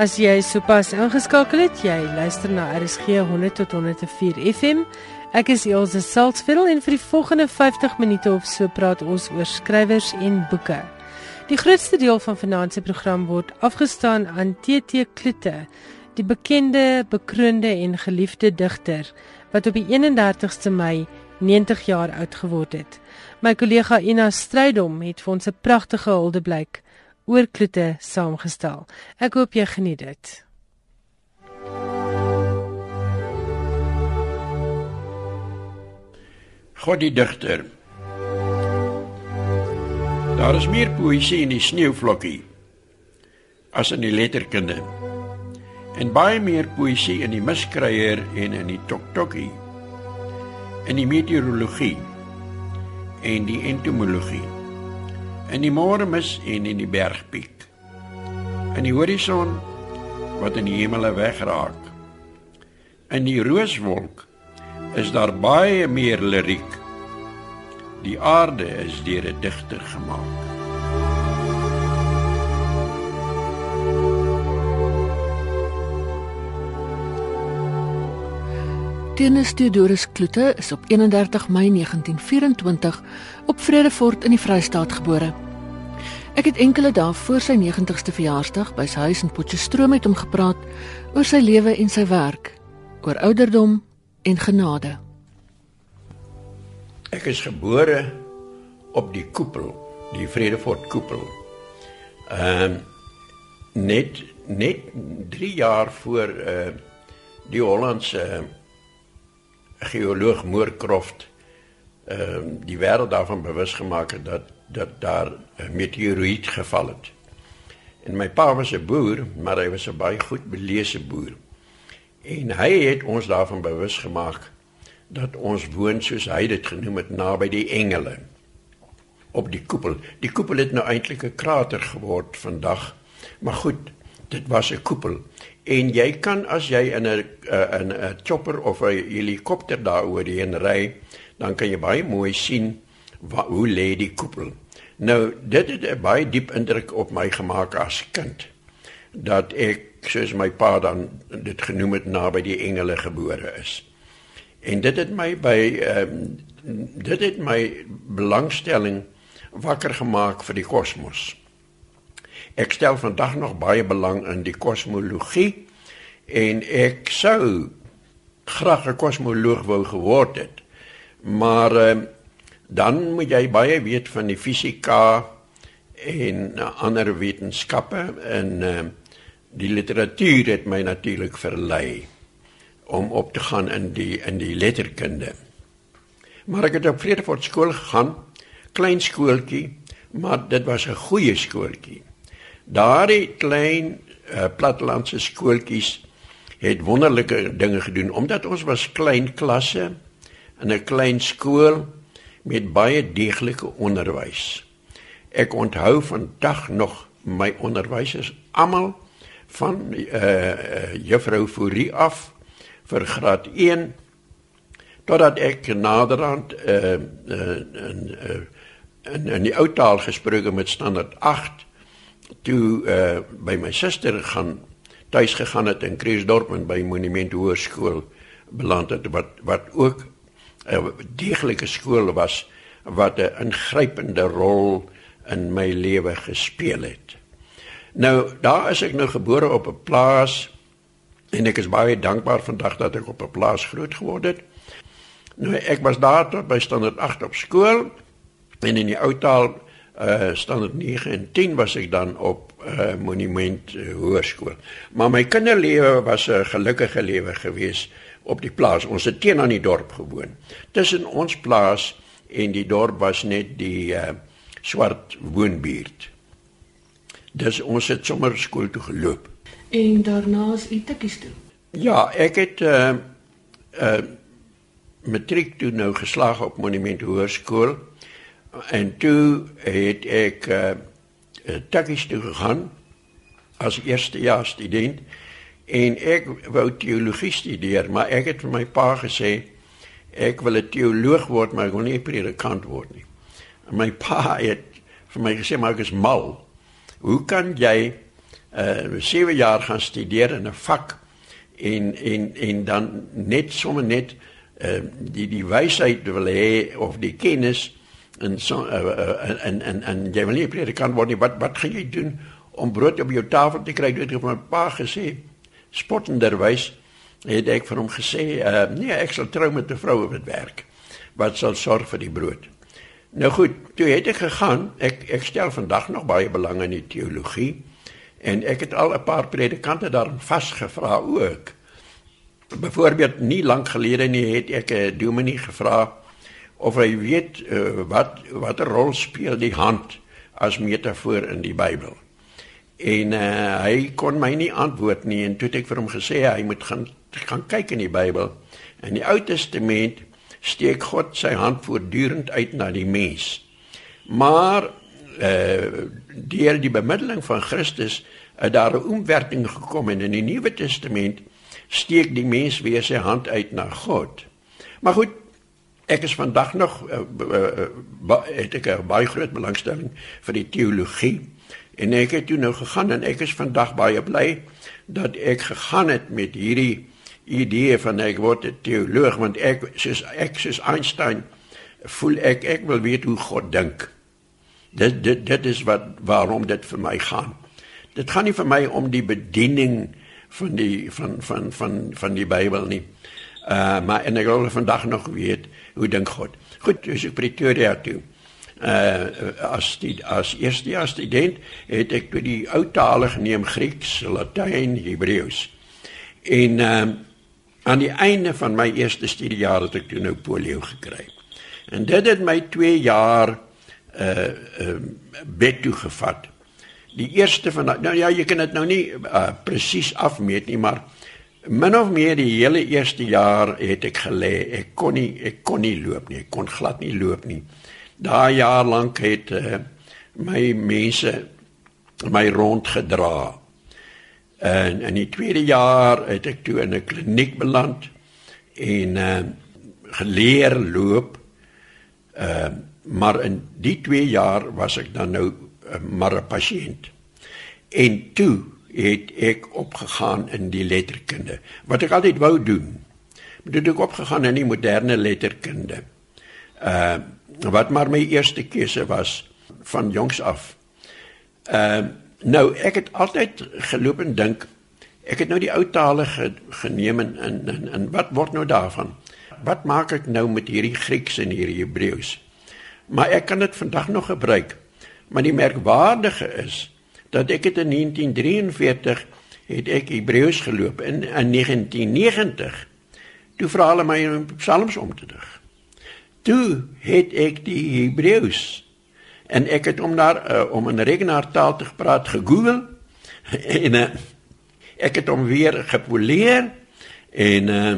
As jy sopas ingeskakel het, jy luister na RSG 100 tot 104 FM. Ek is Elsje Salzveld en vir die volgende 50 minute of so praat ons oor skrywers en boeke. Die grootste deel van vanaand se program word afgestaan aan TT Kloete, die bekende, bekroonde en geliefde digter wat op die 31ste Mei 90 jaar oud geword het. My kollega Ina Strydom het vir ons 'n pragtige huldeblyk oor Kloete saamgestel. Ek hoop jy geniet dit. God die digter. Daar is meer poësie in die sneeuvlokkie as in die letterkunde. En baie meer poësie in die miskryer en in die toktokkie in die meteorologie en die entomologie in die môremis en in die bergpiek in die horison wat in die hemele wegraak. In die rooswolk is daar baie meer liriek. Die aarde is deur 'n digter gemaak Martinus Theodorus Kloete is op 31 Mei 1924 op Vredefort in die Vrystaat gebore. Ek het enkele dae voor sy 90ste verjaarsdag by sy huis in Potchefstroom met hom gepraat oor sy lewe en sy werk, oor ouderdom en genade. Ek is gebore op die koepel, die Vredefort koepel. Ehm um, net net 3 jaar voor uh die Hollandse uh, geoloog Moorcroft ehm uh, die wêreld daarvan bewus gemaak het dat dat daar 'n meteoriet geval het. En my pa was 'n boer, maar hy was 'n baie goed beleese boer. En hy het ons daarvan bewus gemaak dat ons woon soos hy dit genoem het naby die engele op die koepel. Die koepel het nou eintlik 'n krater geword vandag. Maar goed, dit was 'n koepel en jy kan as jy in 'n eh, in 'n chopper of 'n helikopter daaroor heen ry, dan kan jy baie mooi sien wat, hoe lê die koepel. Nou, dit het 'n baie diep indruk op my gemaak as kind dat ek soos my pa dan dit genoem het naby die engele gebore is. En dit het my by ehm um, dit het my belangstelling wakker gemaak vir die kosmos. Ek stel vandag nog baie belang in die kosmologie en ek sou graag 'n kosmoloog wou geword het. Maar uh, dan moet jy baie weet van die fisika en uh, ander wetenskappe en uh, die literatuur het my natuurlik verlei om op te gaan in die in die letterkunde. Maar ek het op Vredefort skool gegaan, klein skooltjie, maar dit was 'n goeie skooltjie. Daardie klein uh, plattelandse skooltjies het wonderlike dinge gedoen omdat ons was klein klasse in 'n klein skool met baie deeglike onderwys. Ek onthou vandag nog my onderwysers almal van uh, uh juffrou Fourie af vir graad 1 totdat ek naderhand uh, uh in uh in in die ou taal gesproke met standaard 8 toe uh by my suster gaan tuis gegaan het in Kruisdorp en by Monument Hoërskool beland het wat wat ook 'n deeglike skool was wat 'n ingrypende rol in my lewe gespeel het. Nou daar is ek nou gebore op 'n plaas en ek is baie dankbaar vandag dat ek op 'n plaas groot geword het. Nou ek was daar tot by standaard 8 op skool en in die ou taal uh standaard 9 en 10 was ek dan op uh monument uh, hoërskool. Maar my kinderlewe was 'n gelukkige lewe gewees op die plaas. Ons het teen aan die dorp gewoon. Tussen ons plaas en die dorp was net die uh swart woonbuurt. Dis ons het sommer skool toe geloop. En daarna is u tikkies toe. Ja, ek het uh uh matriek toe nou geslaag op monument hoërskool en toe het ek uh, takkies toe gegaan as eerstejaars student en ek wou teologie studeer maar ek het vir my pa gesê ek wil 'n teoloog word maar ek wil nie 'n predikant word nie. En my pa het vir my gesê maar ek is mal. Hoe kan jy uh 7 jaar gaan studeer in 'n vak en en en dan net sommer net uh die die wysheid wil hê of die kennis en so uh, en en en jy wil nie predikant word nie. Wat wat gaan jy doen om brood op jou tafel te kry? Het my pa gesê spottenderwys het ek vir hom gesê uh nee ek sal trou met 'n vrou op dit werk wat sal sorg vir die brood. Nou goed toe het ek gegaan. Ek ek stel vandag nog baie belang in die teologie En ek het al 'n paar predikante daar vasgevra ook. Byvoorbeeld nie lank gelede nie het ek 'n dominee gevra of hy weet uh, wat watter rol speel die hand as metafoor in die Bybel. En uh, hy kon my nie antwoord nie en toe het ek vir hom gesê hy moet gaan gaan kyk in die Bybel. In die Ou Testament steek God sy hand voortdurend uit na die mens. Maar uh deur die bemiddeling van Christus het daar 'n omwerking gekom en in die Nuwe Testament steek die mens weer sy hand uit na God. Maar goed, ek is vandag nog uh, uh, uh, het ek 'n baie groot belangstelling vir die teologie en ek het toe nou gegaan en ek is vandag baie bly dat ek gegaan het met hierdie idee van ek word 'n teoloog want ek soos ek soos Einstein voel ek ek wil weet hoe God dink. Dit dit dit is wat waarom dit vir my gaan. Dit gaan nie vir my om die bediening van die van van van van die Bybel nie. Uh maar en ek wil vandag nog weet hoe dink God. Goed, dus ek Pretoria toe. Uh as die as eerste jaar student het ek by die ou tale geneem Grieks, Latyn, Hebreëus. En uh aan die einde van my eerste studiejaar het ek toe nou polio gekry. En dit het my 2 jaar uh uh bed toe gevat. Die eerste van nou ja, jy kan dit nou nie uh, presies afmeet nie, maar min of meer die hele eerste jaar het ek gelê. Ek kon nie ek kon nie loop nie. Ek kon glad nie loop nie. Daai jaar lank het uh, my mense my rond gedra. En in die tweede jaar het ek toe in 'n kliniek beland en uh, geleer loop. Ehm uh, maar in die 2 jaar was ek dan nou uh, maar 'n pasiënt. En toe het ek opgegaan in die letterkunde wat ek altyd wou doen. Maar het ek opgegaan in die moderne letterkunde. Uh wat maar my eerste keuse was van jongs af. Uh nou ek het altyd geloop en dink ek het nou die ou tale ge, geneem en en en wat word nou daarvan? Wat maak ek nou met hierdie Grieks en hierdie Hebreëus? maar ek kan dit vandag nog gebruik. Maar die merkwaardige is dat ek dit in 1943 het ek Hebreëus geloop in, in 1990 toe vra hulle my om psalms om te dig. Toe het ek die Hebreëus en ek het om daar uh, om 'n rekenaartaal te praat gegoogel en uh, ek het hom weer gepoleer en uh,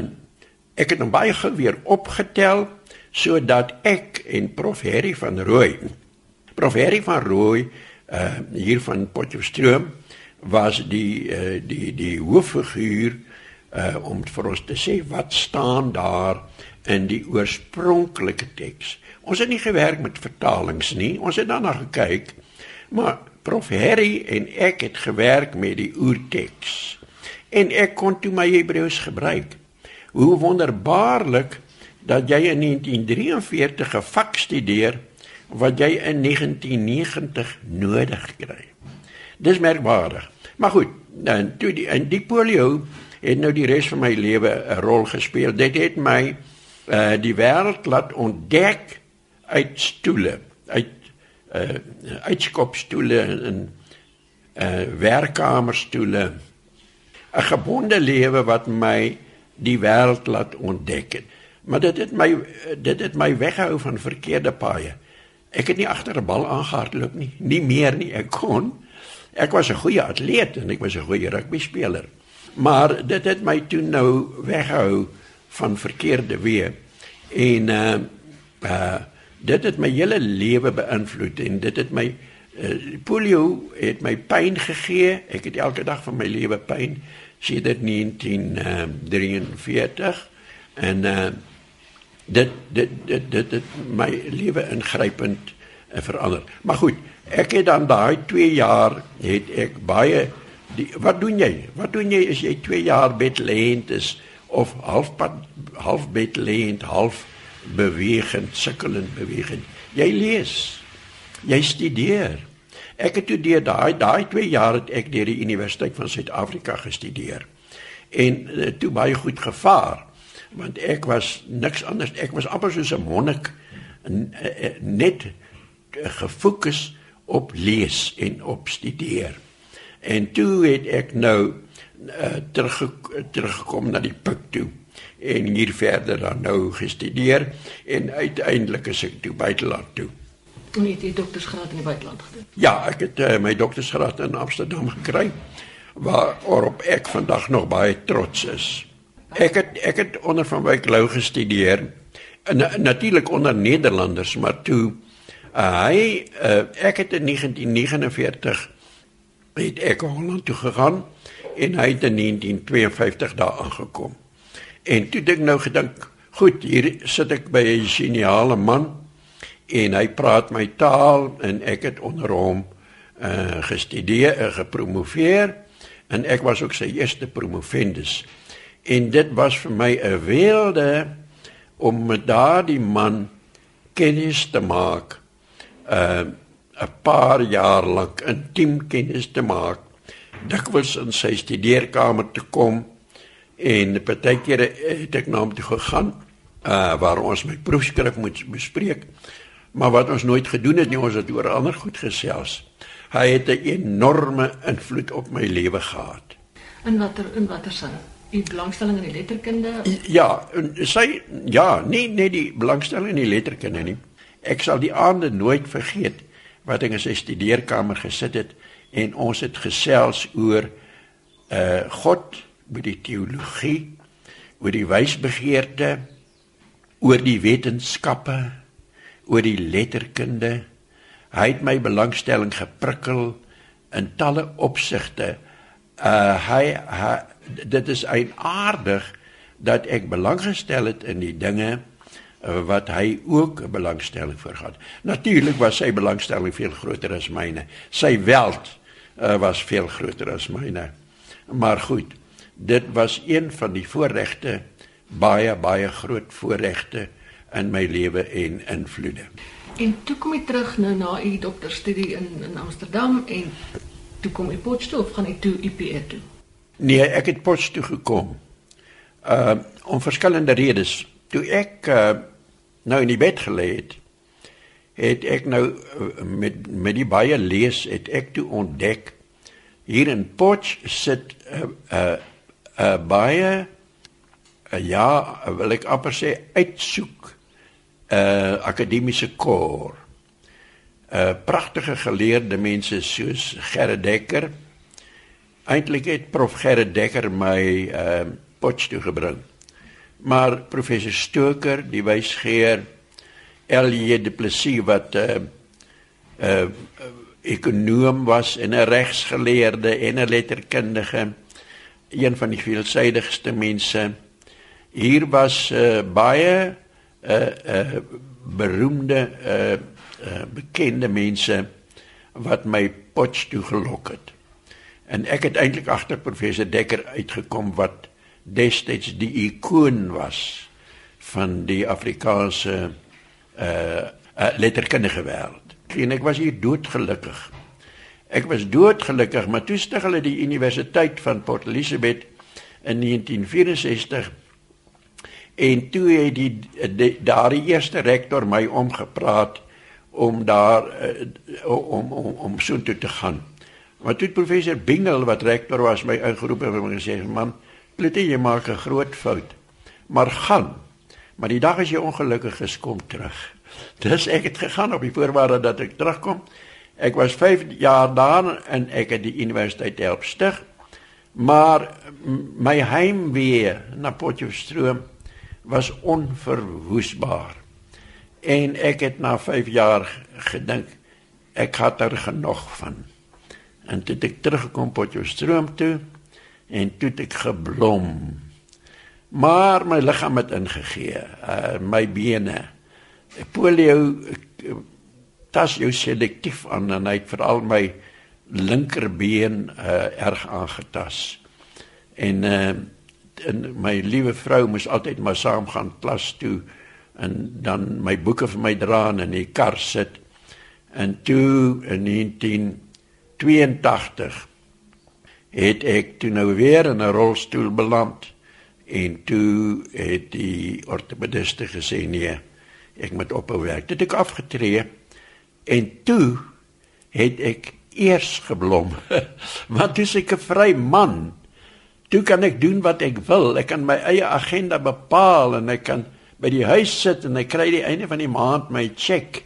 ek het hom baie gou weer opgetel sodat ek en prof Harry van Rooi prof Harry van Rooi uh hier van Potchefstroom was die uh die die hooffiguur uh om vir ons te sê wat staan daar in die oorspronklike teks. Ons het nie gewerk met vertalings nie. Ons het daarna gekyk. Maar prof Harry en ek het gewerk met die oerteks. En ek kon toe my Hebreëus gebruik. Hoe wonderbaarlik dat jy in 1943 'n vak studeer wat jy in 1990 nodig kry. Dis merkbaar. Maar goed, dan toe die in die polio het nou die res van my lewe 'n rol gespeel. Dit het my uh die wêreld laat ontdek uit stoele, uit uh uitskopstoele en uh werkkamerstoele. 'n Gebonde lewe wat my die wêreld laat ontdek het. Maar dit het my dit het my weghou van verkeerde paaie. Ek het nie agter 'n bal aangehardloop nie, nie meer nie. Ek kon. Ek was 'n goeie atleet en ek was 'n goeie rugby speler. Maar dit het my toe nou weghou van verkeerde weë. En uh uh dit het my hele lewe beïnvloed en dit het my uh, polio het my pyn gegee. Ek het elke dag van my lewe pyn sedert 1943 en uh dit dit dit dit het my lewe ingrypend uh, verander. Maar goed, ek het dan daai 2 jaar het ek baie Die wat doen jy? Wat doen jy as jy 2 jaar bedlêend is of halfpad half bedlêend, half bewegend, sukkelend bewegend? Jy lees. Jy studeer. Ek het toe deur daai daai 2 jaar het ek deur die Universiteit van Suid-Afrika gestudeer. En uh, toe baie goed gevaar want ek was niks anders. Ek was amper soos 'n monnik net gefokus op lees en op studeer. En toe het ek nou uh, terug teruggekom na die pik toe en hier verder dan nou gestudeer en uiteindelik is ek toe buiteland toe. Toen het jy doktersgraad in die buiteland gedoen? Ja, ek het uh, my doktersgraad in Amsterdam gekry waarop ek vandag nog baie trots is. Ek het ek het onder van Wyk Lou gestudeer. Natuurlik onder Nederlanders, maar toe uh, hy uh, ek het in 1949 het ek Holland toe gegaan en hy het in 1952 daar aangekom. En toe dink nou gedink, goed, hier sit ek by 'n geniale man en hy praat my taal en ek het onder hom uh, gestudeer en gepromoveer en ek was ook sy eerste promovendus. En dit was vir my 'n weelde om met daardie man kennis te maak. Uh 'n paar jaar lank intiem kennis te maak. Dikwels in sy studeerkamer te kom en partykeer het ek na hom toe gegaan uh waar ons my proefskrif moet bespreek. Maar wat ons nooit gedoen het nie, ons het oor ander goed gesels. Hy het 'n enorme invloed op my lewe gehad. In watter in watter sin? U belangstelling in die letterkunde? Ja, sy ja, nie net die belangstelling in die letterkunde nie. Ek sal die aande nooit vergeet wat ek in sy studeerkamer gesit het en ons het gesels oor uh God, oor die teologie, oor die wysbegeerte, oor die wetenskappe, oor die letterkunde. Hy het my belangstelling geprikkel in talle opsigte. Uh hy, hy dit is aardig dat ek belang gestel het in die dinge uh, wat hy ook belangstelling vir gehad. Natuurlik was sy belangstelling veel groter as myne. Sy weld uh, was veel groter as myne. Maar goed, dit was een van die voorregte baie baie groot voorregte in my lewe en invloede. En toe kom jy terug nou na u dokterstudie in in Amsterdam en toe kom jy Potchefstroom gaan jy toe UPE toe? Nee, ek het Potchefstroom toe gekom. Uh om verskillende redes. Toe ek uh nou in die bed gelê het, het ek nou uh, met met die baie lees het ek toe ontdek hier in Potch sit 'n uh, 'n uh, uh, baie uh, ja, wil ek amper sê uitsoek uh akademiese koor. Uh pragtige geleerde mense soos Gerrit Dekker. Eintlik het prof Gerrit Dekker my uh Potch toe gebring. Maar professor Stoker, die wysgeer L.J. de Plessis wat uh uh ekonom was en 'n regsgeleerde en 'n letterkundige, een van die veelsidigste mense. Hier was uh baie uh uh beroemde uh, uh bekende mense wat my potch toe gelok het. En ek het eintlik agter professor Dekker uitgekom wat destyds die ikoon was van die Afrikaanse uh, uh letterkundige wêreld. En ek was hier doodgelukkig. Ek was doodgelukkig, maar toe stig hulle die Universiteit van Port Elizabeth in 1964 En toe het die, die daardie eerste rektor my omgepraat om daar uh, om om om so toe te gaan. Maar toe professor Bingel wat rektor was my ingeroep en my gesê man, Plutie jy maak 'n groot fout. Maar gaan. Maar die dag as jy ongelukkig is, kom terug. Dis ek het gegaan op die voorwaarde dat ek terugkom. Ek was 5 jaar daar en ek het die universiteit help stig. Maar my heimwee na Potchefstroom was onverwoesbaar. En ek het na 5 jaar gedink ek het er genoeg van. En toe ek teruggekom Potchefstroom toe en toe ek geblom. Maar my liggaam het ingegee, uh, my bene. Polio tas jou selektief aan en hy het veral my linkerbeen uh, erg aangetas. En uh, en my liewe vrou moes altyd maar saam gaan klas toe en dan my boeke vir my dra en in die kar sit. En toe in 1982 het ek toe nou weer in 'n rolstoel beland en toe het die ortopediste gesê nee, ek moet ophou werk. Dit ek afgetree en toe het ek eers geblom. Want dis ek 'n vry man. Toe kan ek doen wat ek wil. Ek kan my eie agenda bepaal en ek kan by die huis sit en ek kry die einde van die maand my cheque.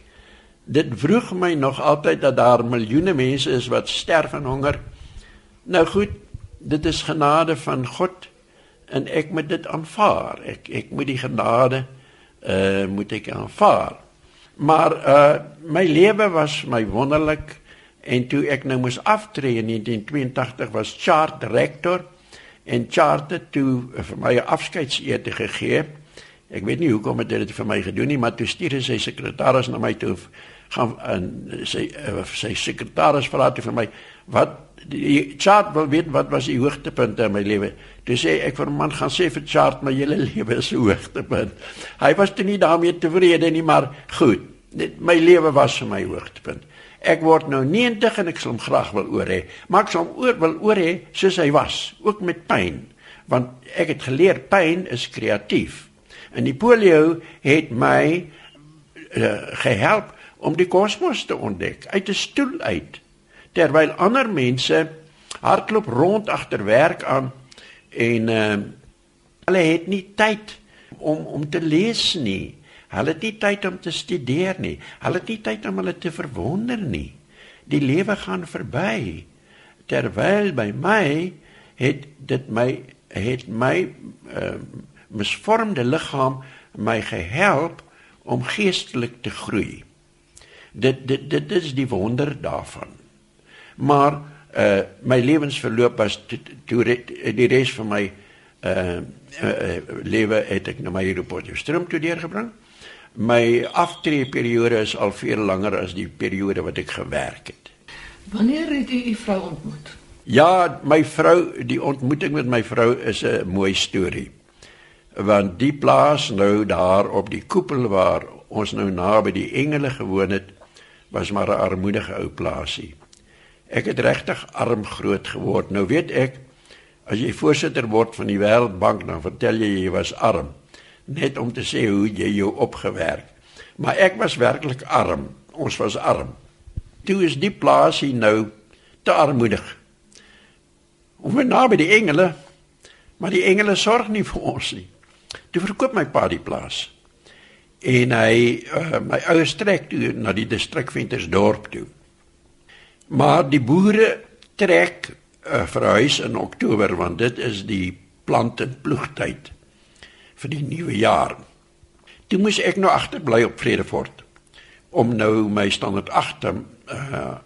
Dit vroeg my nog altyd dat daar miljoene mense is wat sterf van honger. Nou goed, dit is genade van God en ek moet dit aanvaar. Ek ek moet die genade uh moet ek aanvaar. Maar uh my lewe was my wonderlik en toe ek nou moes aftree in 1982 was Chart direkteur en Chart het toe vir my 'n afskeidsete gegee. Ek weet nie hoekom het hy dit vir my gedoen nie, maar toe stuur hy sy sekretaris na my toe gaan en sy uh, sy sekretaris vra toe vir my wat die chart wil weet wat was die hoogtepunte in my lewe. Toe sê ek vir 'n man gaan sê vir chart my hele lewe is hoogtepunt. Hy was toe nie daarmee tevrede nie, maar goed. Dit my lewe was vir my hoogtepunt. Ek word nou 90 en ek sal hom graag wil oor hê. Maar ek sal hom oor wil oor hê soos hy was, ook met pyn. Want ek het geleer pyn is kreatief. En die polio het my uh, gehelp om die kosmos te ontdek uit 'n stoel uit terwyl ander mense hardloop rond agter werk aan en uh, hulle het nie tyd om om te lees nie. Hulle het nie tyd om te studeer nie. Hulle het nie tyd om hulle te verwonder nie. Die lewe gaan verby. Terwyl by my het dit my het my uh, misvormde liggaam my gehelp om geestelik te groei. Dit dit dit is die wonder daarvan maar uh my lewensverloop was toe die res van my uh, uh lewe het ek na my Potchefstroom toe deurgebring. My aftreeperiode is al veel langer as die periode wat ek gewerk het. Wanneer het u u vrou ontmoet? Ja, my vrou, die ontmoeting met my vrou is 'n mooi storie. Want die plaas nou daar op die koepel waar ons nou naby die engele gewoon het, was maar 'n armoedige ou plaasie. Ek het regtig arm groot geword. Nou weet ek as jy voorsitter word van die Wêreldbank dan vertel jy jy was arm net om te sê hoe jy jou opgewerk. Maar ek was werklik arm. Ons was arm. Toe is die plaas hier nou te armoedig. Ons moet naby die engele, maar die engele sorg nie vir ons nie. Toe verkoop my pa die plaas. En hy uh, my ouers trek toe na die distrikventersdorp toe. Maar die boere trek 'n uh, eh, verhuis in Oktober want dit is die plant en ploegtyd vir die nuwe jaar. Toe moes ek nou agterbly op Vredefort om nou my standaard 8 uh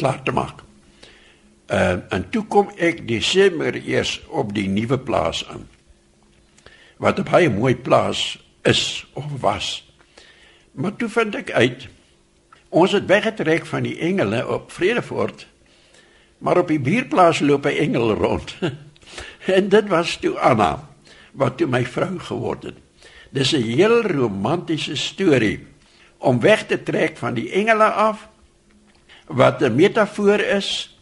klaar te maak. Uh en toe kom ek Desember eers op die nuwe plaas aan. Wat 'n baie mooi plaas is of was. Maar toe vind ek uit Ons het weggetrek van die engele op Vredefort. Maar op die buurplaas loop 'n engel rond. en dit was toe Anna wat toe my vrou geword het. Dis 'n heel romantiese storie om weg te trek van die engele af wat 'n metafoor is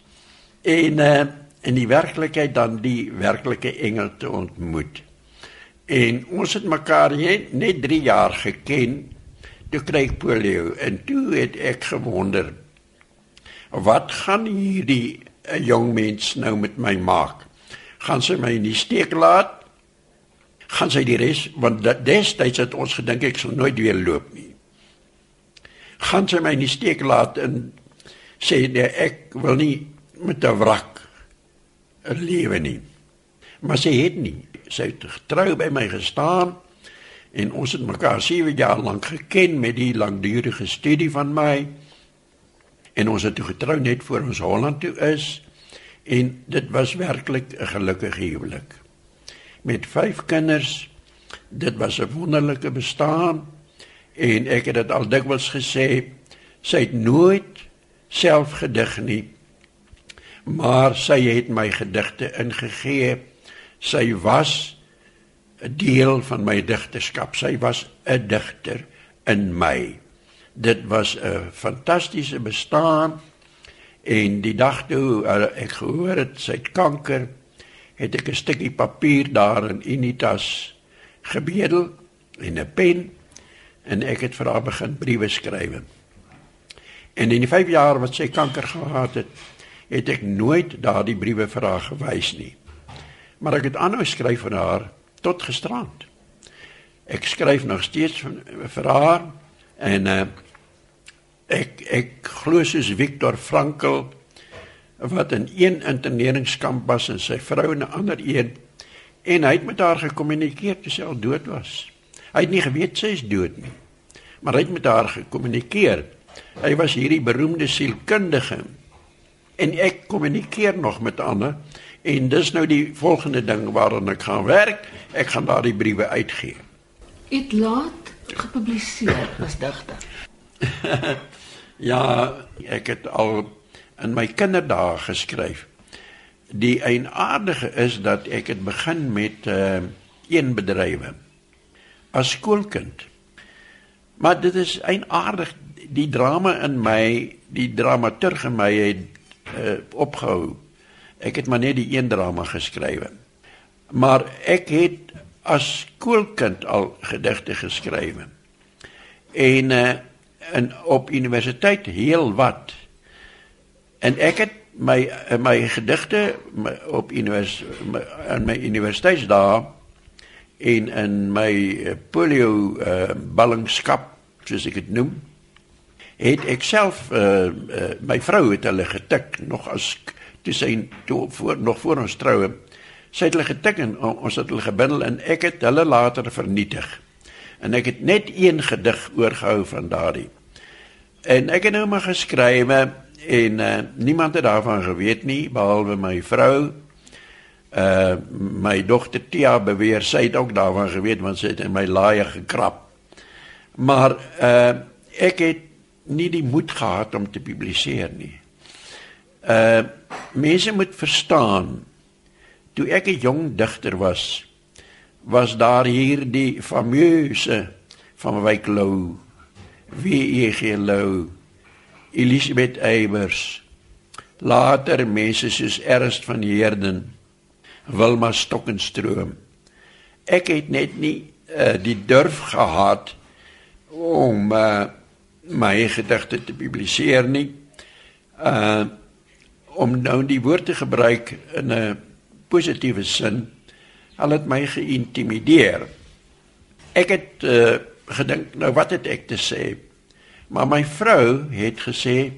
en uh, in die werklikheid dan die werklike engel te ontmoet. En ons het mekaar net 3 jaar geken toe kry ek polio. En toe het ek gewonder wat gaan hierdie eh, jong mens nou met my maak? Gaan sy my in die steek laat? Gaan sy die res want destyds het ons gedink ek sal nooit weer loop nie. Gaan sy my in die steek laat en sê nee ek wil nie met 'n wrak lewe nie maar sy het nie sy het getrou by my gestaan en ons het mekaar 7 jaar lank geken met die langdurige studie van my en ons het toe getrou net voor ons Holland toe is en dit was werklik 'n gelukkige huwelik met 5 kinders dit was 'n wonderlike bestaan en ek het dit al dikwels gesê sy het nooit self gedig nie maar sy het my gedigte ingegee. Sy was 'n deel van my digterskap. Sy was 'n digter in my. Dit was 'n fantastiese bestaan en die dag toe uh, ek gehoor het sy het kanker, het ek 'n stukkie papier daar in Unitas gebedel en 'n pen en ek het vir haar begin briewe skryf. En in die 5 jaar wat sy kanker gehad het, het ek nooit daardie briewe vir haar gewys nie. Maar ek het aanhou skryf vir haar tot gisterand. Ek skryf nog steeds vir haar en uh, ek ek glo soos Viktor Frankl wat in een interneringskamp was en sy vrou in 'n ander een en hy het met haar gekommunikeer toe sy al dood was. Hy het nie geweet sy is dood nie. Maar hy het met haar gekommunikeer. Hy was hierdie beroemde sielkundige en ek kommunikeer nog met ander en dis nou die volgende ding waaraan ek gaan werk. Ek gaan daardie briewe uitgee. Dit laat gepubliseer as digter. ja, ek het al in my kinderdae geskryf. Die eienaardige is dat ek het begin met uh een bedrywe as skoolkind. Maar dit is eienaardig die drama in my, die dramaturg in my het uh, opgehou. Ek het maar net die een drama geskryf. Maar ek het as skoolkind al gedigte geskryf. En uh, en op universiteit heel wat. En ek het my my gedigte my, op univers in my universiteitsdae en in my eh, polio uh, ballingskap soos ek dit noem het ek self uh, uh, my vrou het hulle getik nog as toe sy toe voor nog voor ons troue sy het hulle getik en ons het hulle gebindel en ek het hulle later vernietig. En ek het net een gedig oorgehou van daardie. En ek het nou maar geskrywe en uh, niemand het daarvan geweet nie behalwe my vrou. Uh my dogter Tia beweer sy het ook daarvan geweet want sy het in my laaie gekrap. Maar uh ek het nie die moed gehad om te publiseer nie. Uh mense moet verstaan toe ek 'n jong digter was was daar hier die fameuse van Wyk Lou wie ek gelou Elisabeth Eybers later mense soos Ernst van Heerden Wilma Stokkenstroom ek het net nie uh, die durf gehad om uh, my gedigte te publiseer nie. Uh om nou die woord te gebruik in 'n positiewe sin, al het my geïntimideer. Ek het uh gedink nou wat het ek te sê? Maar my vrou het gesê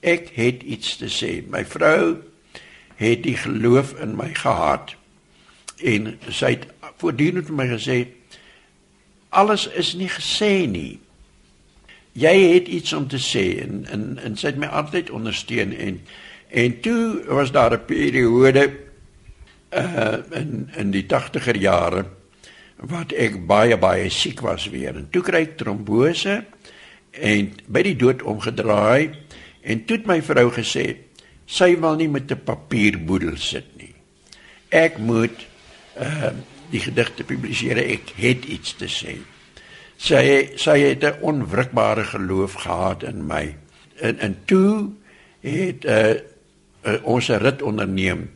ek het iets te sê. My vrou het die geloof in my gehad en sy het voortdurend vir my gesê alles is nie gesê nie jy het iets om te sê en en en sy het my altyd ondersteun en en toe was daar 'n periode uh in in die 80er jare wat ek baie baie siek was weer. En toe kry ek trombose en by die dood omgedraai en toe het my vrou gesê sy wil nie met 'n papierboedel sit nie. Ek moet uh die gedigte publiseer ek het iets te sê sy sy het 'n onwrikbare geloof gehad in my. En en toe het uh, uh, ons 'n rit onderneem.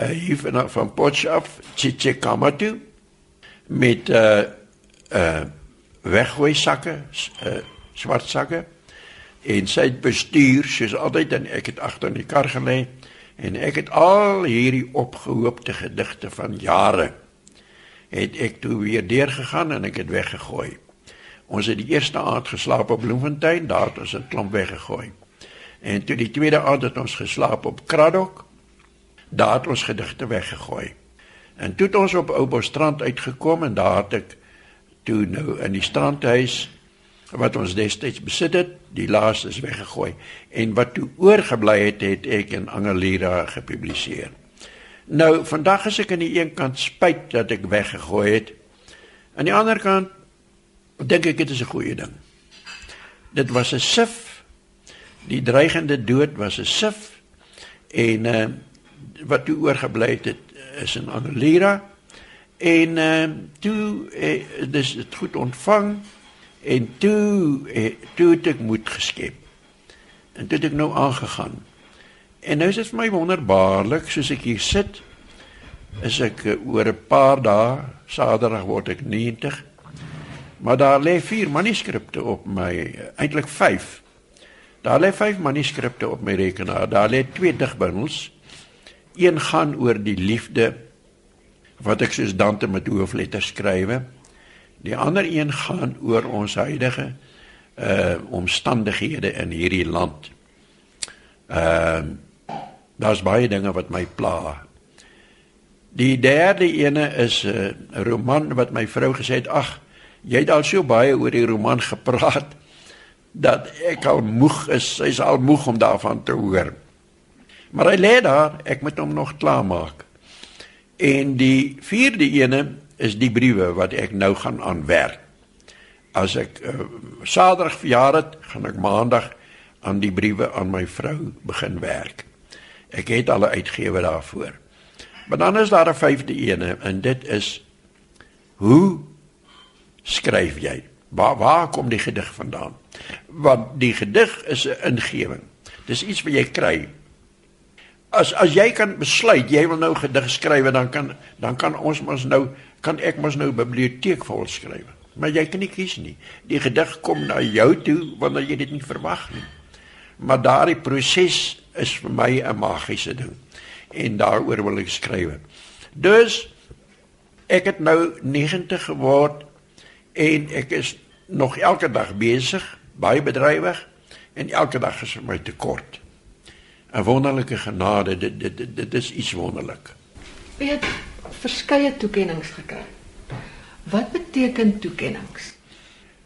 Uh, hier van van Potchef Chichikamatu met uh uh weggooi sakke, uh, swart sakke. En sy het bestuur soos altyd en ek het agter in die kar gelê en ek het al hierdie opgehoopte gedigte van jare het ek toe weer deurgegaan en ek het weggegooi. Ons het die eerste aand geslaap op Bloemfontein, daar het ons 'n klomp weggegooi. En toe die tweede aand het ons geslaap op Kraddock, daar het ons gedigte weggegooi. En toe het ons op Oubostrand uitgekom en daar het ek toe nou in die strandhuis wat ons destyds besit het, die laaste is weggegooi. En wat toe oorgebly het, het ek in Angelira gepubliseer. Nou vandag as ek aan die een kant spyt dat ek weggegooi het. Aan die ander kant dink ek dit is 'n goeie ding. Dit was 'n sif. Die dreigende dood was 'n sif En uh wat toe oorgebly het, is in Angelira. En uh toe uh, dis dit goed ontvang en toe uh, toe het ek moed geskep. En toe het ek nou aangegaan. En nou is dit vir my wonderbaarlik soos ek hier sit is ek uh, oor 'n paar dae, Saterdag word ek 90. Maar daar lê vier manuskripte op my, eintlik 5. Daar lê 5 manuskripte op my rekenaar. Daar lê twee digbundels. Een gaan oor die liefde wat ek soos Dante met hoofletters skrywe. Die ander een gaan oor ons huidige uh omstandighede in hierdie land. Ehm uh, daar's baie dinge wat my pla. Die derde ene is eh, 'n uh, roman wat my vrou gesê het, "Ag, jy het al so baie oor die roman gepraat dat ek al moeg is. Sy's al moeg om daarvan te hoor." Maar hy lê daar, ek moet hom nog klaarmaak. En die vierde ene is die briewe wat ek nou gaan aanwerk. As ek uh, Saterdag verjaar het, gaan ek Maandag aan die briewe aan my vrou begin werk. Ek het al 'n uitgewer daarvoor. Maar dan is daar 'n vyfde ene en dit is hoe skryf jy? Waar waar kom die gedig vandaan? Want die gedig is 'n ingewing. Dis iets wat jy kry. As as jy kan besluit jy wil nou gedig skryf dan kan dan kan ons mos nou kan ek mos nou biblioteek vol skryf. Maar jy kan nie kies nie. Die gedig kom na jou toe wanneer jy dit nie verwag nie. Maar daardie proses is vir my 'n magiese ding en daaroor wil ek skryf. Dus ek het nou 90 geword en ek is nog elke dag besig, baie bedrywig en elke dag is vir my te kort. 'n Wonderlike genade, dit dit dit, dit is iets wonderlik. Jy het verskeie toekenninge gekry. Wat beteken toekenninge?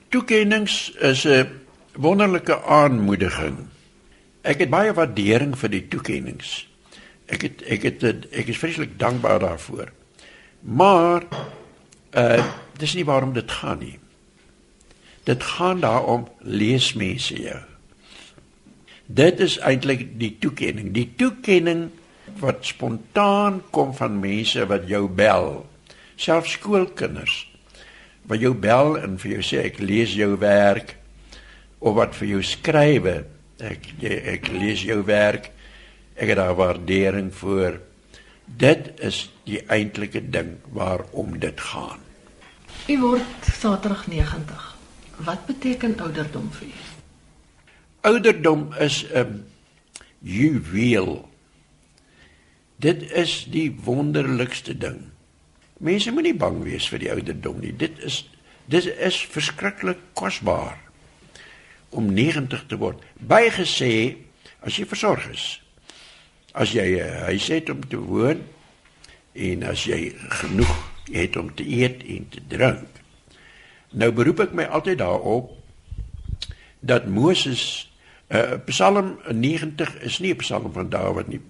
Toekenninge is 'n wonderlike aanmoediging. Ek het baie waardering vir die toekenninge ek het ek het ek is vreeslik dankbaar daarvoor. Maar uh dis nie waarom dit gaan nie. Dit gaan daarom lees mense jou. Dit is eintlik die toekenning. Die toekenning wat spontaan kom van mense wat jou bel. Selfs skoolkinders wat jou bel en vir jou sê ek lees jou werk of wat vir jou skrywe. Ek ek lees jou werk Ek het daar waardering vir. Dit is die eintlike ding waarom dit gaan. U word Saterdag 90. Wat beteken ouderdom vir u? Ouderdom is 'n juweel. Dit is die wonderlikste ding. Mense moenie bang wees vir die ouderdom nie. Dit is dit is verskriklik kosbaar om 90 te word. Bygesê as jy versorg is as jy 'n huis het om te woon en as jy genoeg het om te eet en te drink. Nou beroep ek my altyd daarop dat Moses uh, Psalm 90 is nie 'n psalm van Dawid nie.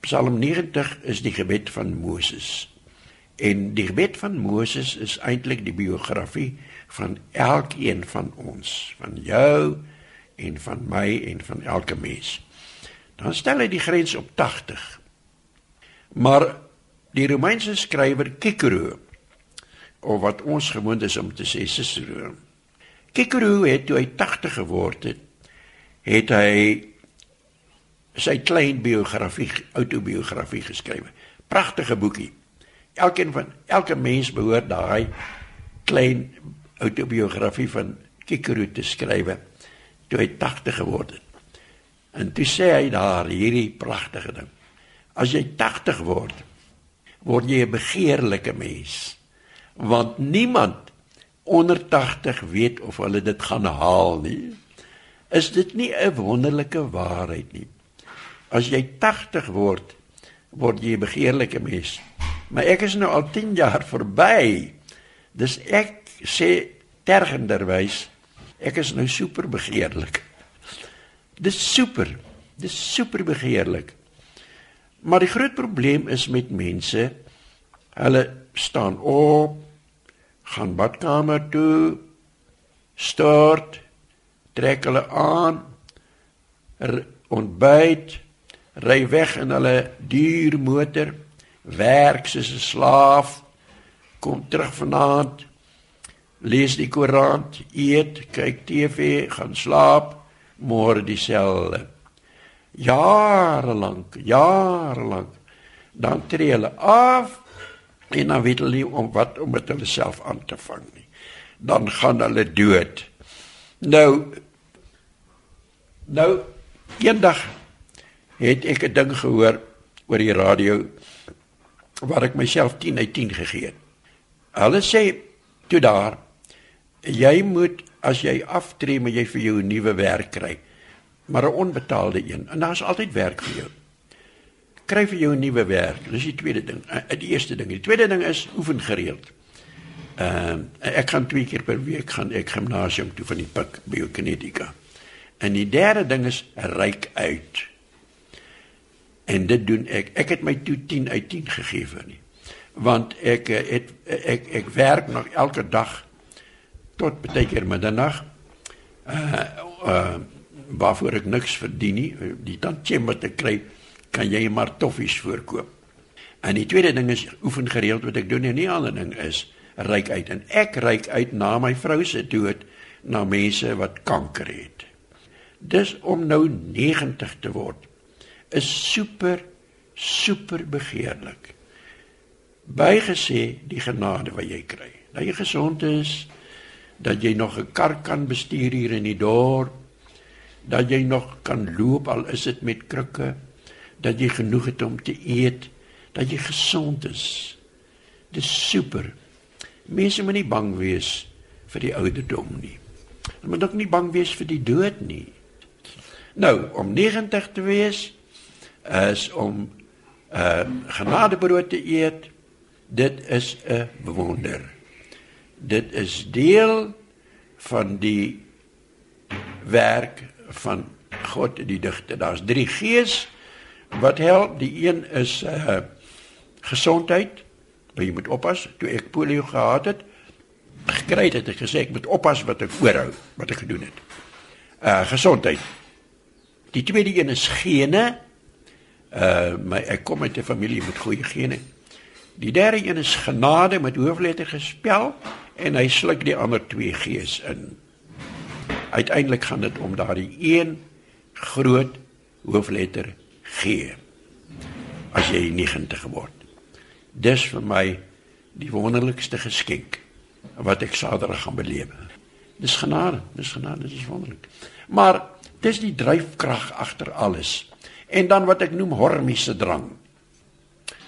Psalm 90 is die gebed van Moses. En die gebed van Moses is eintlik die biografie van elkeen van ons, van jou en van my en van elke mens dan stel hy die grens op 80. Maar die Romeinse skrywer Cicero of wat ons gewoond is om te sê Cicero. Cicero het toe hy 80 geword het, het hy sy klein biografie, autobiografie geskryf. Pragtige boekie. Elkeen van elke mens behoort daai klein autobiografie van Cicero te skryf toe hy 80 geword het. En toe sê hy daar hierdie pragtige ding. As jy 80 word, word jy 'n begeerlike mens. Want niemand onder 80 weet of hulle dit gaan haal nie. Is dit nie 'n wonderlike waarheid nie? As jy 80 word, word jy 'n begeerlike mens. Maar ek is nou al 10 jaar verby. Dis ek sê tergenderwys, ek is nou super begeerlik. Dis super. Dis super begeerlik. Maar die groot probleem is met mense. Hulle staan op, gaan badkamer toe, stort, trek hulle aan, ontbyt, ry weg in hulle duur motor, werk soos 'n slaaf, kom terug vanaand, lees die koerant, eet, kyk TV, gaan slaap, môre dieselfde. Jare lank, jare lank. Dan tree hulle af en dan weet hulle nie om wat om met hulle self aan te vang nie. Dan gaan hulle dood. Nou nou eendag het ek 'n ding gehoor oor die radio waar ek myself 10 uit 10 gegee het. Hulle sê toe daar jy moet as jy aftree moet jy vir jou 'n nuwe werk kry. Maar 'n onbetaalde een en daar's altyd werk vir jou. Kry vir jou 'n nuwe werk. Dis die tweede ding. Uh, die eerste ding. Die tweede ding is oefen gereeld. Ehm uh, ek gaan twee keer per week gaan ek gimnasium toe van die Pik Biokinetika. En die derde ding is ryk uit. En dit doen ek. Ek het my toe 10 uit 10 gegee vir nie. Want ek eh, het ek, ek werk nog elke dag tot baie keer middernag. Uh uh waarvoor ek niks verdien nie. Die tantjie wat ek kry, kan jy maar toffies voorkoop. En die tweede ding is oefen gereeld wat ek doen en nie ander ding is ryk uit en ek ryk uit na my vrou se dood na mense wat kanker het. Dis om nou 90 te word is super super begeerlik. Bygesê die genade wat jy kry. Dat jy gesond is, dat jy nog 'n kar kan bestuur hier in die dorp, dat jy nog kan loop al is dit met krikke, dat jy genoeg het om te eet, dat jy gesond is. Dis super. Mense moet nie bang wees vir die ouderdom nie. Hulle moet ook nie bang wees vir die dood nie. Nou, om 90 te wees is om uh, genadebrood te eet. Dit is 'n wonder dit is deel van die werk van God die digter. Daar's drie gees wat help. Die een is uh gesondheid. Waar jy moet oppas. Toe ek polio gehad het, gekry het ek gesê ek moet oppas wat ek voorhou, wat ek gedoen het. Uh gesondheid. Die tweede een is gene. Uh my ek kom uit 'n familie met goeie gene. Die derde een is genade met hoofletter gespel en hy sluk die ander twee gees in. Uiteindelik gaan dit om daardie een groot hoofletter G. As jy 90 word. Dis vir my die wonderlikste geskenk wat ek Saterdag gaan belewe. Dis genade, dis genade, dis wonderlik. Maar dis die dryfkrag agter alles. En dan wat ek noem hormiese drang.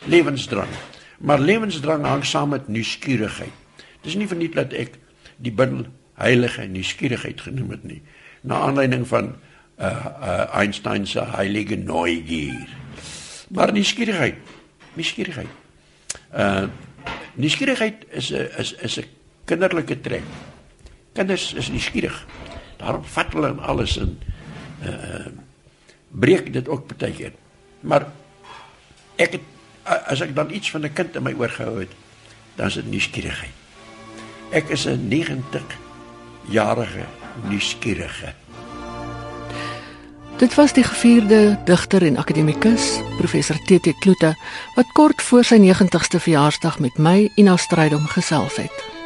Lewensdrang. Maar lewensdrang hang saam met nuuskierigheid. Dis nie verniet dat ek die bindel heilige nuuskierigheid genoem het nie. Na aanleiding van uh uh Einstein se heilige Neugier. Maar nuuskierigheid, nuuskierigheid. Uh nuuskierigheid is 'n is is 'n kinderlike trek. Kinders is nuuskierig. Daarom vat hulle alles in uh breek dit ook baie keer. Maar ek het, as ek dan iets van 'n kind in my oor gehou het, dan is dit nuuskierigheid. Ek is 'n 90-jarige nuuskierige. Dit was die gevierde digter en akademikus, professor TT Kloete, wat kort voor sy 90ste verjaarsdag met my Ina Strydom gesels het.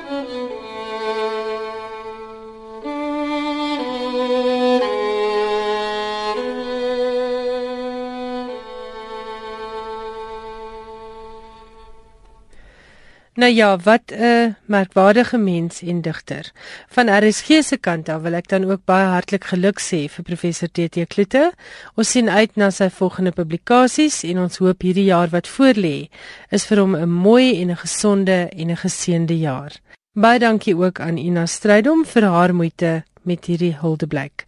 Nou ja, wat 'n merkwaardige mens en digter. Van RSG se kant af wil ek dan ook baie hartlik geluk sê vir professor TT Kloete. Ons sien uit na sy volgende publikasies en ons hoop hierdie jaar wat voorlê is vir hom 'n mooi en 'n gesonde en 'n geseënde jaar. Baie dankie ook aan Ina Strydom vir haar moeite met hierdie huldeblyk.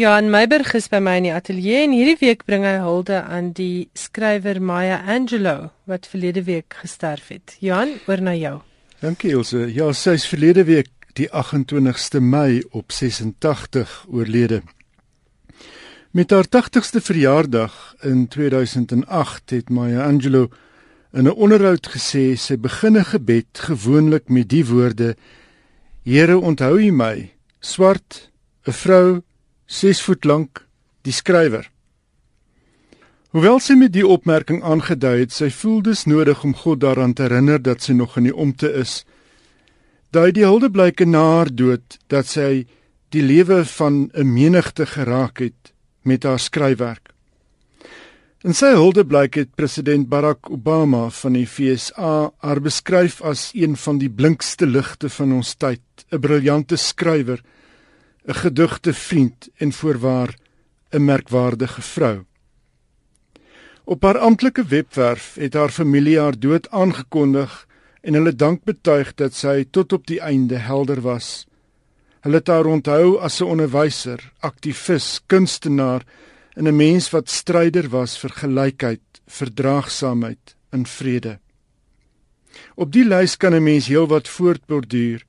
Johan Meiberg is by my in die ateljee en hierdie week bring hy hulde aan die skrywer Maya Angelou wat verlede week gesterf het. Johan, oor na jou. Dankie Elsje. Ja, sy is verlede week die 28ste Mei op 86 oorlede. Met haar 80ste verjaardag in 2008 het Maya Angelou in 'n onderhoud gesê sy begin 'n gebed gewoonlik met die woorde: Here, onthou U my, swart, 'n vrou 6 voet lank, die skrywer. Hoewel sy met die opmerking aangedui het, sy voel dus nodig om God daaraan te herinner dat sy nog in die omte is. Daai die hulde blyke na haar dood dat sy die lewe van 'n menigte geraak het met haar skryfwerk. In sy hulde blyk het president Barack Obama van die FSA haar beskryf as een van die blinkste ligte van ons tyd, 'n briljante skrywer, 'n gedigte vriend en voorwaar 'n merkwaardige vrou. Op haar amptelike webwerf het haar familie haar dood aangekondig en hulle dank betuig dat sy tot op die einde helder was. Hulle het haar onthou as 'n onderwyser, aktivis, kunstenaar en 'n mens wat stryder was vir gelykheid, verdraagsaamheid en vrede. Op die lys kan 'n mens heelwat voortborduur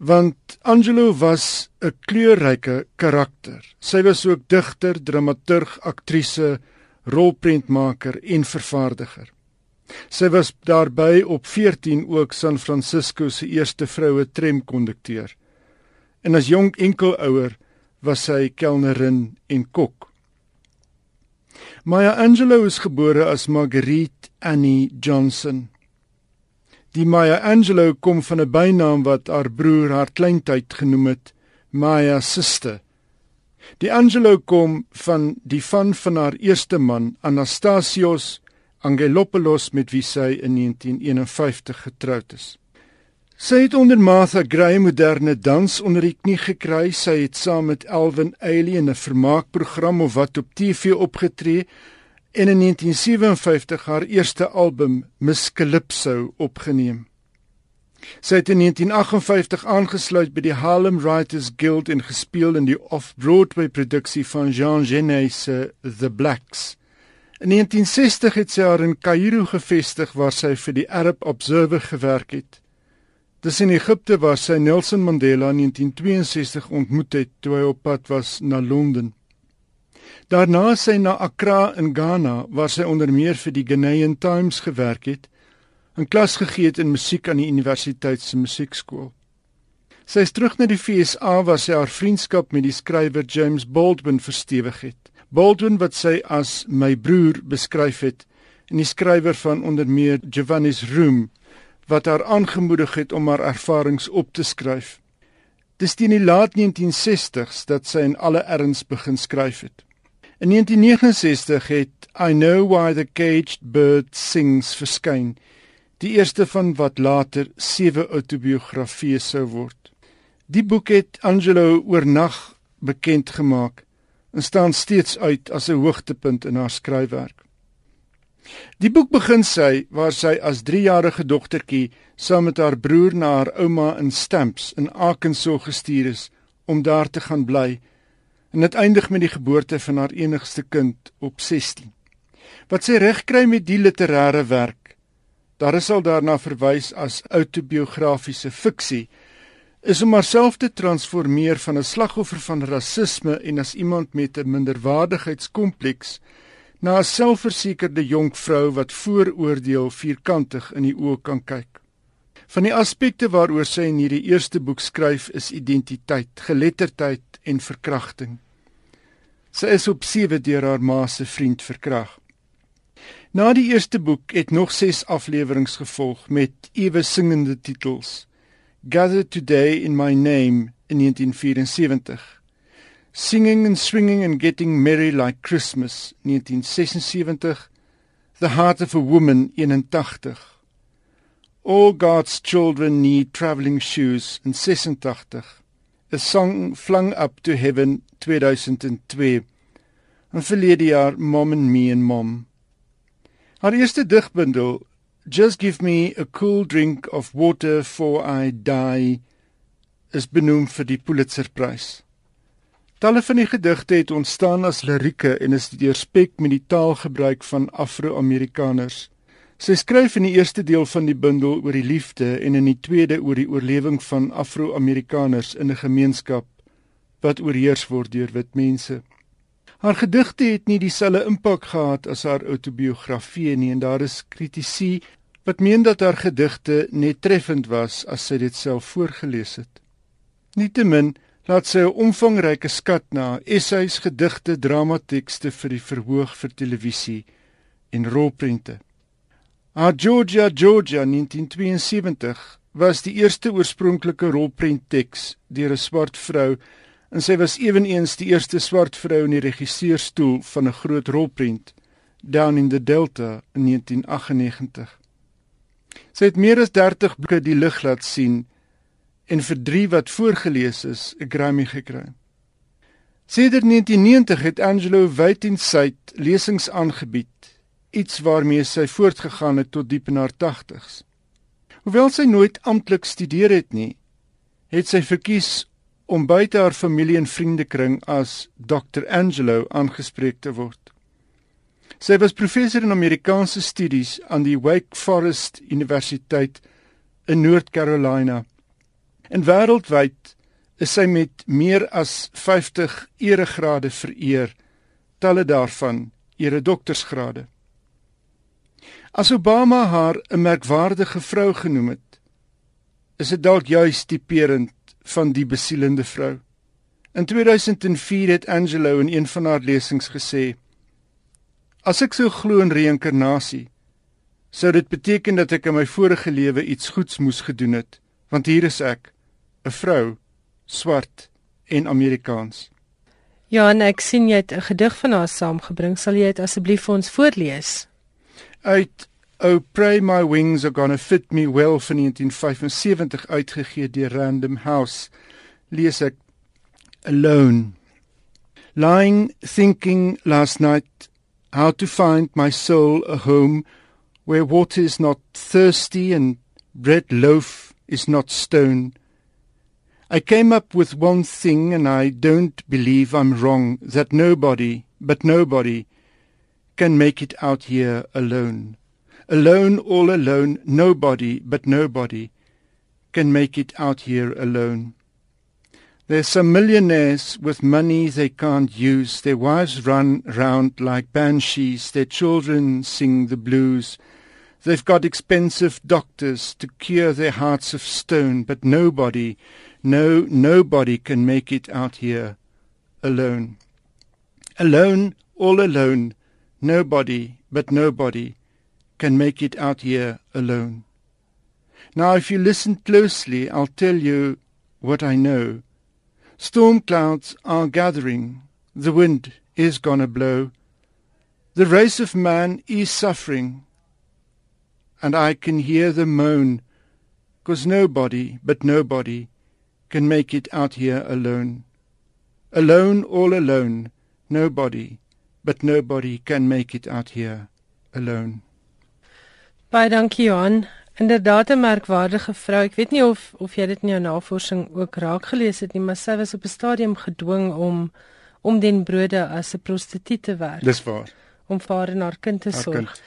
want Angelo was 'n kleurryke karakter. Sy was ook digter, dramaturg, aktrise, rolprentmaker en vervaardiger. Sy was daarby op 14 ook San Francisco se eerste vroue tramkondukteur. En as jong enkelouer was sy kelnerin en kok. Maya Angelou is gebore as Marguerite Annie Johnson. Die Maya Angelou kom van 'n bynaam wat haar broer haar kleintyd genoem het, Maya Sister. Die Angelo kom van die van van haar eerste man Anastasios Angelopoulos met wie sy in 1951 getroud is. Sy het onder Martha Gray moderne dans onder die knie gekry. Sy het saam met Elvin Ailey in 'n vermaakprogram of wat op TV opgetree en in 1957 haar eerste album Miss Calypso opgeneem. Sy het in 1958 aangesluit by die Harlem Writers Guild en gespeel in die off-Broadway produksie van Jean Genet se The Blacks. In 1960 het sy haar in Kaïro gevestig waar sy vir die Arab Observer gewerk het. Dis in Egipte waar sy Nelson Mandela in 1962 ontmoet het toe hy op pad was na Londen. Daarna sy na Accra in Ghana waar sy onder meer vir die Ghanaian Times gewerk het 'n klas gegee het in musiek aan die universiteit se musiekskool. Sy is terug na die FSA waar sy haar vriendskap met die skrywer James Baldwin verstewig het. Baldwin wat sy as my broer beskryf het en die skrywer van onder meer Giovanni's Room wat haar aangemoedig het om haar ervarings op te skryf. Dis teen die laat 1960s dat sy in alle erns begin skryf het. In 1969 het I Know Why the Caged Bird Sings verskyn die eerste van wat later sewe autobiografieë sou word. Die boek het Angelo oornag bekend gemaak en staan steeds uit as 'n hoogtepunt in haar skryfwerk. Die boek begin sy waar sy as 3-jarige dogtertjie saam met haar broer na haar ouma in Stamps in Arkansas gestuur is om daar te gaan bly en dit eindig met die geboorte van haar enigste kind op 16. Wat sy regkry met die literêre werk daar is al daarna verwys as autobiografiese fiksie is om haarself te transformeer van 'n slagoffer van rasisme en as iemand met 'n minderwaardigheidskompleks na 'n selfversekerde jonk vrou wat vooroordeel vierkantig in die oë kan kyk. Van die aspekte waaroor sy in hierdie eerste boek skryf is identiteit, geletterdheid en verkrachting. Sy is op 7 deur haar ma se vriend verkragt. Na die eerste boek het nog 6 afleweringe gevolg met ewe singende titels. Gather Today in My Name in 1974. Singing and Swinging and Getting Merry Like Christmas 1976. The Heart of a Woman 81. All God's Children Need Traveling Shoes in 86. A Song Flung Up to Heaven 2002. En verlede jaar Mom and Me and Mom Haar eerste digbundel, Just Give Me a Cool Drink of Water for I Die, is benoem vir die Pulitzerprys. Talle van die gedigte het ontstaan as lirieke en is deurspek met die taalgebruik van Afro-Amerikaners. Sy skryf in die eerste deel van die bundel oor die liefde en in die tweede oor die oorlewing van Afro-Amerikaners in 'n gemeenskap wat oorheers word deur wit mense. Haar gedigte het nie dieselfde impak gehad as haar autobiografie nie en daar is kritici wat meen dat haar gedigte net treffend was as sy dit self voorgeles het. Nietemin laat sy 'n omvangryke skat na essays, gedigte, dramatekste vir die verhoog vir televisie en rolprente. Haar Georgia Georgia 1972 was die eerste oorspronklike rolprentteks deur 'n swart vrou en sy was ewenigs die eerste swart vrou in die regisseurstoel van 'n groot rolprent Down in the Delta in 1998. Sy het meer as 30 boeke die lig laat sien en vir 3 wat voorgeles is 'n Grammy gekry. Sedert 1990 het Angelo wyd en suid lesings aangebied, iets waarmee sy voortgegaan het tot diep in haar 80's. Hoewel sy nooit amptelik studeer het nie, het sy verkies om buite haar familie en vriendekring as Dr Angelo aangespreek te word. Sy was professor in Amerikaanse studies aan die Wake Forest Universiteit in Noord Carolina. En wêreldwyd is sy met meer as 50 eregrade vereer, talle daarvan ere doktorsgrade. As Obama haar 'n merkwaardige vrou genoem het, is dit dalk juis tipeerend van die besielende vrou. In 2004 het Angelo in een van haar lesings gesê: As ek sou glo in reïnkarnasie, sou dit beteken dat ek in my vorige lewe iets goeds moes gedoen het, want hier is ek, 'n vrou, swart en Amerikaans. Ja, en ek sien jy het 'n gedig van haar saamgebring. Sal jy dit asseblief vir ons voorlees? Uit Oh pray my wings are gonna fit me well van 1975 uitgegee deur Random House. Lees ek Alone. Lying thinking last night how to find my soul a home where water is not thirsty and bread loaf is not stone. I came up with one thing and I don't believe I'm wrong that nobody, but nobody, can make it out here alone. Alone, all alone, nobody, but nobody, can make it out here alone. There's some millionaires with money they can't use. Their wives run round like banshees. Their children sing the blues. They've got expensive doctors to cure their hearts of stone, but nobody, no, nobody can make it out here alone. Alone, all alone, nobody, but nobody can make it out here alone. Now, if you listen closely, I'll tell you what I know. Storm clouds are gathering. The wind is gonna blow. The race of man is suffering. And I can hear them moan, 'cause nobody, but nobody, can make it out here alone. Alone, all alone, nobody, but nobody can make it out here alone. Baie dankie Johan. Inderdaad 'n merkwaardige vrou. Ek weet nie of of jy dit in jou navorsing ook raak gelees het nie, maar sy was op 'n stadium gedwing om om den brode as 'n prostituut te werk. Dis waar. Om vir haar en haar kind te sorg.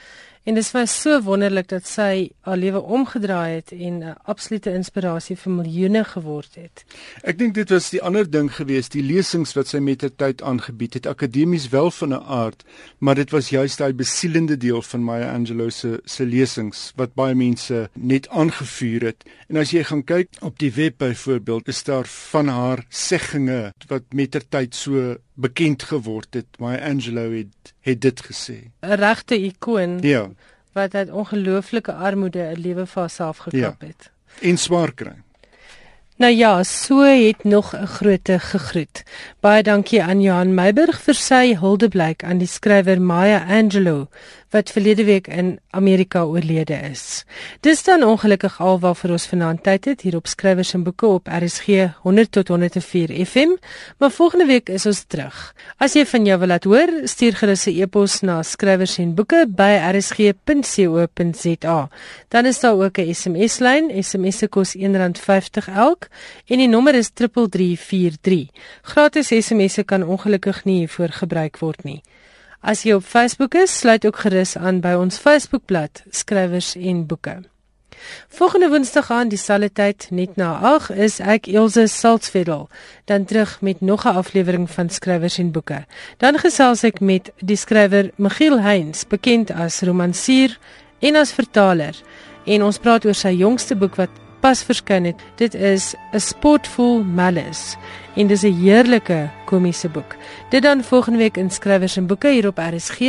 En dit was so wonderlik dat sy haar lewe omgedraai het en 'n absolute inspirasie vir miljoene geword het. Ek dink dit was die ander ding geweest, die lesings wat sy met ter tyd aangebied het, akademies wel van 'n aard, maar dit was juist daai besielende deel van Maya Angelou se se lesings wat baie mense net aangevuur het. En as jy gaan kyk op die web byvoorbeeld, is daar van haar segginge wat met ter tyd so bekend geword het. My Angelo het het dit gesê. 'n Regte ikoon. Ja. Wat uit ongelooflike armoede 'n lewe vir haarself gekap ja. het. En swaar kry. Nou ja, so het nog 'n groote gegroet. Baie dankie aan Johan Meiburg vir sy huldeblyk aan die skrywer Maya Angelou wat verlede week in Amerika oorlede is. Dis dan ongelukkig alwaar vir ons vanaand tyd het hier op skrywers en boeke op RSG 100 tot 104 FM, maar volgende week is ons terug. As jy van jou wil laat hoor, stuur gerus 'n e-pos na skrywers en boeke by rsg.co.za. Dan is daar ook 'n SMS-lyn. SMS se kos R1.50 elk en die nommer is 3343. Gratis SMS'e kan ongelukkig nie hiervoor gebruik word nie. As jy op Facebook is, sluit ook gerus aan by ons Facebookblad Skrywers en Boeke. Volgende Woensdag aan dieselfde tyd net na 8 is ek Elsje Salzveld dan terug met nog 'n aflewering van Skrywers en Boeke. Dan gesels ek met die skrywer Michiel Heinz, bekend as romansier en as vertaler, en ons praat oor sy jongste boek wat pas verskyn het. Dit is 'n Sportful Malice en dis 'n heerlike komiese boek. Dit dan volgende week in skrywers en boeke hier op RSG.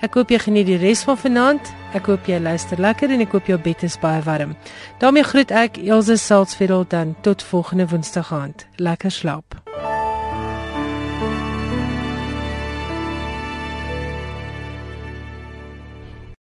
Ek hoop jy geniet die res van vanaand. Ek hoop jy luister lekker en ek hoop jou bed is baie warm. daarmee groet ek Elsje Salzveld dan tot volgende woensdag aand. Lekker slaap.